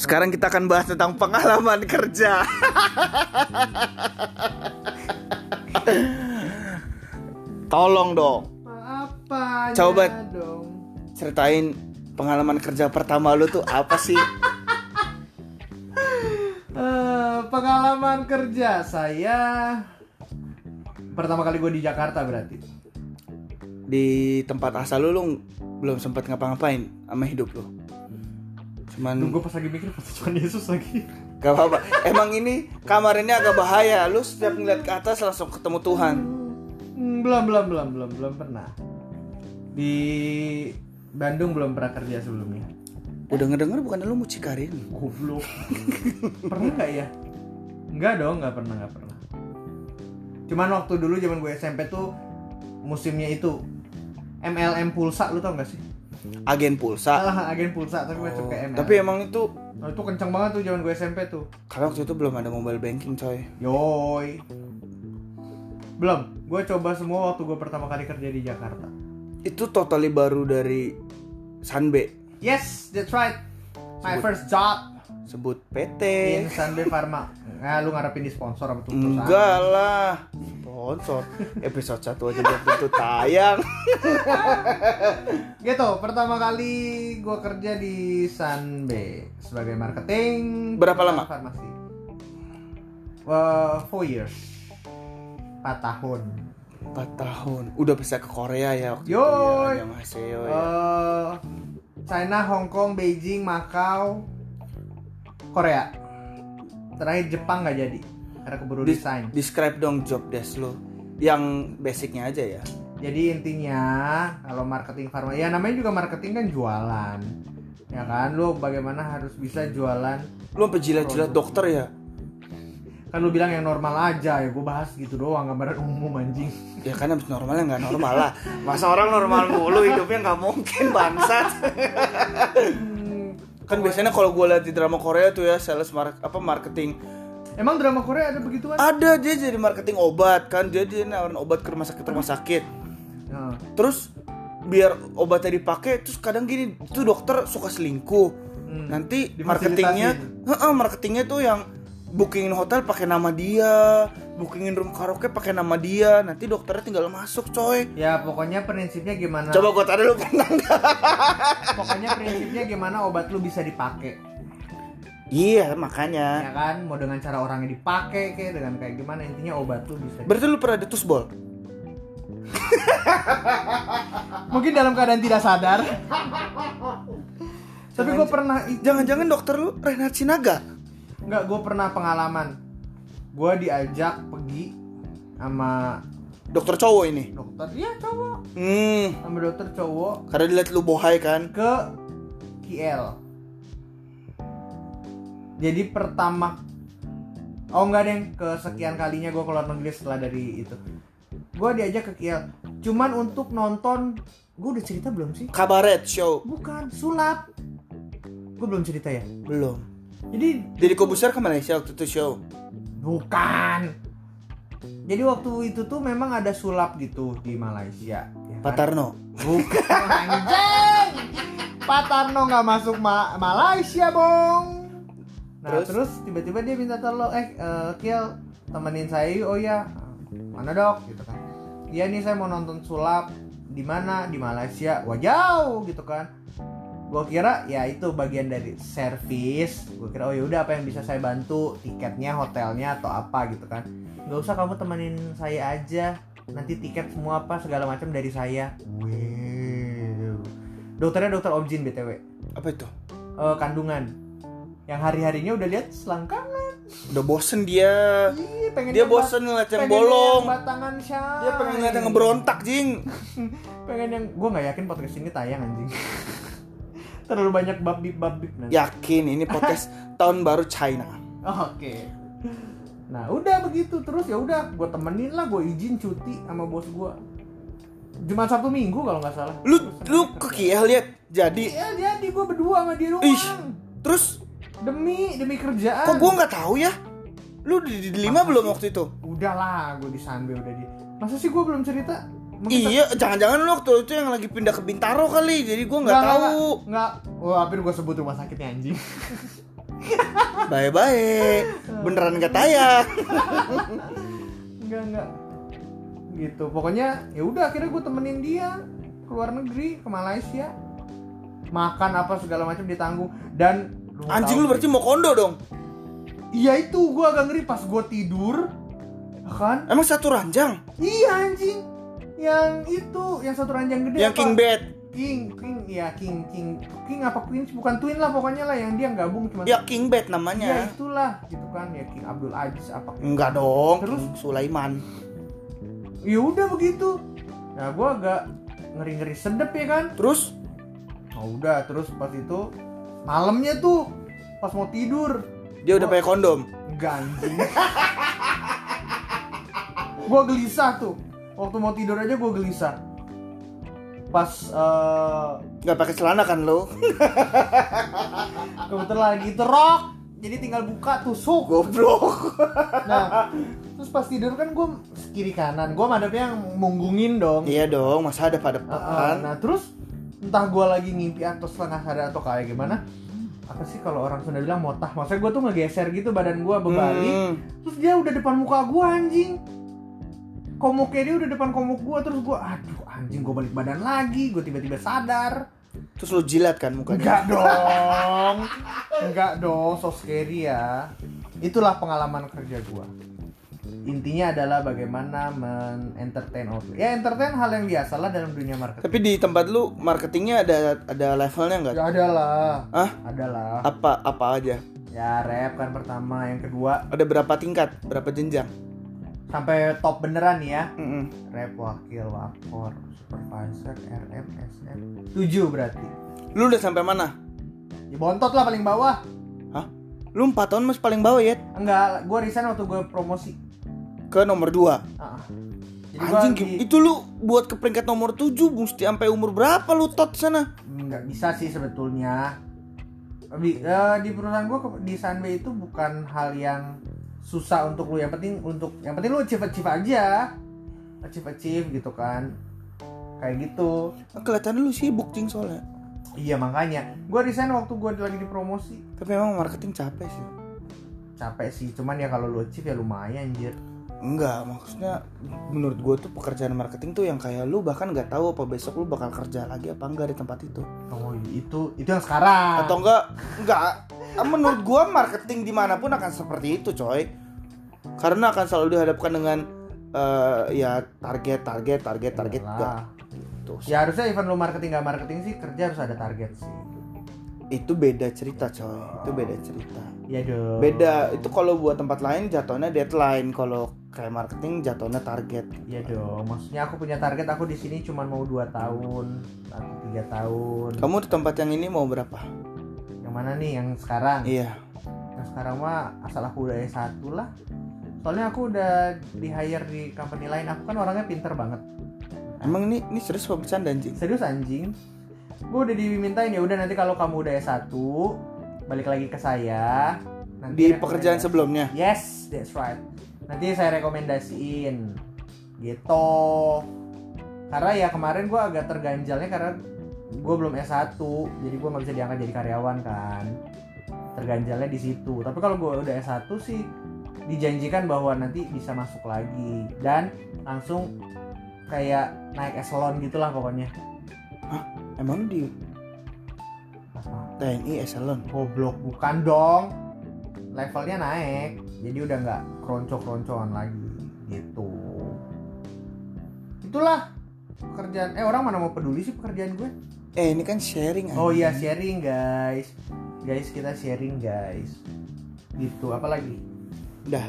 Sekarang kita akan bahas tentang pengalaman kerja. Tolong dong, Apa? Coba. dong? ceritain pengalaman kerja pertama lu tuh apa sih? Eh, pengalaman kerja saya pertama kali gue di Jakarta berarti. Di tempat asal lu, lu belum sempat ngapa-ngapain sama hidup lu. Cuman Gue pas lagi mikir pas Tuhan Yesus lagi. gak apa-apa. Emang ini kamar ini agak bahaya. Lu setiap ngeliat ke atas langsung ketemu Tuhan. Hmm, belum belum belum belum belum pernah. Di Bandung belum pernah kerja sebelumnya. Udah ngedenger bukan lu mucikarin. Goblok. pernah nggak ya? Enggak dong, nggak pernah nggak pernah. Cuman waktu dulu zaman gue SMP tuh musimnya itu MLM pulsa lu tau gak sih? Agen pulsa. Salah agen pulsa tapi masuk ke MLM. Tapi emang itu Oh, itu kencang banget tuh zaman gue SMP tuh. karena waktu itu belum ada mobile banking coy. Yoi. Belum. Gue coba semua waktu gue pertama kali kerja di Jakarta. Itu totally baru dari Sanbe. Yes, that's right. My first job Sebut PT. in Sunday Pharma. Nah, lu ngarepin di sponsor apa tuh? Enggak lah. Sponsor. Episode 1 aja belum tentu tayang. Gitu, pertama kali gue kerja di Sunbe sebagai marketing. Berapa lama? Farmasi. Well, four years. 4 tahun. 4 tahun. Udah bisa ke Korea ya waktu Yoi. itu ya. Ya. Eh, China, Hong Kong, Beijing, Macau, Korea. Terakhir Jepang nggak jadi karena keburu Dis- desain. Describe dong job desk lo. Yang basicnya aja ya. Jadi intinya kalau marketing farma ya namanya juga marketing kan jualan. Ya kan lu bagaimana harus bisa jualan Lu sampai jilat-jilat dokter ya? kan lu bilang yang normal aja ya gue bahas gitu doang gambaran umum anjing Ya kan abis normalnya nggak normal lah. Masa orang normal mulu hidupnya nggak mungkin bangsat. kan biasanya kalau gue lihat di drama Korea tuh ya sales mark apa marketing. Emang drama Korea ada begituan? Ada dia jadi marketing obat kan dia dia nawarin obat ke rumah sakit rumah sakit. Nah, terus biar obatnya dipakai terus kadang gini tuh dokter suka selingkuh. Hmm. nanti marketingnya Heeh, marketingnya tuh yang bookingin hotel pakai nama dia bookingin room karaoke pakai nama dia nanti dokternya tinggal masuk coy. Ya pokoknya prinsipnya gimana? Coba gue tanya lu pernah pokoknya prinsipnya gimana obat lu bisa dipakai? Iya makanya. Ya kan? Mau dengan cara orangnya dipakai kayak dengan kayak gimana intinya obat lu bisa. Berarti lu pernah detus bol? Mungkin dalam keadaan tidak sadar. Tapi gue pernah jangan-jangan dokter lu Renat Sinaga nggak gue pernah pengalaman. Gue diajak pergi sama dokter cowok ini? dokter. Iya cowok. Hmm. Sama dokter cowok. Karena dilihat lu bohai kan? Ke KL jadi pertama oh enggak deng kesekian kalinya gue keluar negeri setelah dari itu. Gue diajak ke KL cuman untuk nonton gue udah cerita belum sih? Kabaret show. Bukan sulap. Gue belum cerita ya? Belum jadi jadi Kobuser ke Malaysia waktu itu show bukan jadi waktu itu tuh memang ada sulap gitu di Malaysia ya kan? Pak Tarno Bukan anjing. Pak Tarno nggak masuk Ma- Malaysia, Bong. Nah, Terus? tiba-tiba dia minta tolong, eh eh, Kiel temenin saya yuk. Oh ya. Mana, Dok? gitu kan. Iya nih saya mau nonton sulap di mana? Di Malaysia. Wah, jauh gitu kan. Gue kira ya itu bagian dari servis. Gue kira oh ya udah apa yang bisa saya bantu, tiketnya, hotelnya atau apa gitu kan. Gak usah kamu temenin saya aja. Nanti tiket semua apa segala macam dari saya. Wow. Dokternya dokter objin btw, apa itu Eh, kandungan. Yang hari harinya udah lihat selangkangan. udah bosen dia Ih, pengen dia bosen ngeliat yang bolong yang batangan Syai. dia pengen ngeliat yang ngeberontak jing pengen yang gue nggak yakin podcast ini tayang anjing. Terlalu banyak bab bib bab bib nanti. yakin ini podcast tahun baru China Oke. Nah udah begitu terus ya udah gue temenin lah gue izin cuti sama bos gue. Jumat Sabtu Minggu kalau nggak salah. lu lu ke Kiel lihat jadi Ya jadi gue berdua sama dia doang. ih terus Demi demi kerjaan. kok gua nggak tahu ya lu di, di, di lima belum waktu itu Udah lah gue di Sanbe udah di. Masa sih gue belum cerita? Mungkin iya jangan-jangan lu waktu itu yang lagi pindah ke Bintaro kali jadi gua nggak Nggak, tahu. nggak, nggak. Oh hampir gue sebut rumah sakitnya anjing. bye bye beneran gak tayang. Enggak enggak gitu pokoknya ya udah akhirnya gue temenin dia ke luar negeri ke Malaysia. Makan apa segala macam ditanggung dan lu anjing tahu lu berarti mau kondo dong? Iya itu gue agak ngeri pas gue tidur kan? Emang satu ranjang? Iya anjing yang itu yang satu ranjang gede yang apa? king bed. King king ya king king king apa queen? Bukan twin lah pokoknya lah yang dia gabung cuma ya king bed ya namanya itulah gitu kan ya king Abdul Aziz apa enggak dong Terus? King Sulaiman. Ya udah begitu. Nah gue agak ngeri ngeri sedep ya kan? Terus? Oh udah terus pas itu malamnya tuh pas mau tidur. Dia udah Gua- pakai kondom? Enggak anjing. Gue gelisah tuh waktu mau tidur aja gue gelisah. Pas eh nggak pakai celana kan lo kebetulan lagi terok jadi tinggal buka tusuk goblok. Nah terus pas tidur kan gue kiri kanan. Gue madepnya yang munggungin dong. Iya dong masa ada pada Uh, uh, depan? nah terus entah gue lagi ngimpi atau setengah sadar atau kayak gimana apa sih kalau orang Sunda bilang motah? Maksudnya gue tuh ngegeser gitu badan gue berbalik. Hmm. terus dia udah depan muka gue anjing komuknya dia udah depan komuk gue terus gue aduh anjing gue balik badan lagi. Gue tiba-tiba sadar. Terus lo jilat kan mukanya? Enggak dong. Enggak dong so scary ya. Itulah pengalaman kerja gue intinya adalah bagaimana men-entertain outlet ya entertain hal yang biasa lah dalam dunia marketing. Tapi di tempat lu marketingnya ada ada levelnya nggak ya ada lah. Ah ada lah. Apa apa aja? Ya rep kan pertama. Yang kedua ada berapa tingkat berapa jenjang sampai top beneran nih ya. Mm-mm. rep wakil wakor supervisor rm sm tujuh berarti. Lu udah sampai mana? Ya bontot lah paling bawah. Hah? lu empat tahun masih paling bawah ya enggak gue resign waktu gue promosi. Ke nomor 2 Ah. Jadi gua anjing di- itu lu buat ke peringkat nomor 7 mesti sampai umur berapa lu tot sana? Nggak bisa sih sebetulnya. Di, eh, di perusahaan gue di Sunway itu bukan hal yang susah untuk lu. Yang penting untuk yang penting lu achieve achieve aja. Achieve achieve gitu kan. Kayak gitu. Kelihatan lu sibuk cing soalnya. Iya makanya. Gue resign waktu gue lagi di promosi. Tapi emang marketing capek sih. Capek sih. Cuman ya kalau lu achieve ya lumayan anjir enggak maksudnya menurut gue tuh pekerjaan marketing tuh yang kayak lu bahkan nggak tahu apa besok lu bakal kerja lagi apa enggak di tempat itu. Oh itu itu yang sekarang. Atau enggak enggak. Menurut gua marketing di mana pun akan seperti itu coy. Karena akan selalu dihadapkan dengan eh, ya target target target target enggak. Gitu. ya harusnya event lu marketing nggak marketing sih kerja harus ada target sih itu beda cerita coy itu beda cerita ya dong beda itu kalau buat tempat lain jatuhnya deadline kalau kayak marketing jatuhnya target Iya dong, maksudnya aku punya target aku di sini cuma mau 2 tahun atau tiga tahun. kamu di tempat yang ini mau berapa Yang mana nih? Yang sekarang? iya Yang sekarang mah asal aku udah S1 lah. Soalnya aku udah di hire di company lain. Aku kan orangnya pinter banget. emang ini ini serius apa bercanda anjing Serius anjing. Gue udah dimintain ya udah nanti kalau kamu udah S1 balik lagi ke saya. Nanti di pekerjaan sebelumnya Yes, that's right. Nanti saya rekomendasiin gitu. Karena ya kemarin gue agak terganjalnya karena gue belum S1, jadi gue nggak bisa diangkat jadi karyawan kan. Terganjalnya di situ. Tapi kalau gue udah S1 sih dijanjikan bahwa nanti bisa masuk lagi dan langsung kayak naik eselon gitulah pokoknya. Emang di? TNI eselon Goblok bukan dong. Levelnya naik. Jadi udah nggak keronco-keroncoan lagi gitu. Itulah pekerjaan eh orang mana mau peduli sih pekerjaan gue? eh ini kan sharing Oh iya sharing guys. Guys kita sharing guys. Gitu apalagi? udah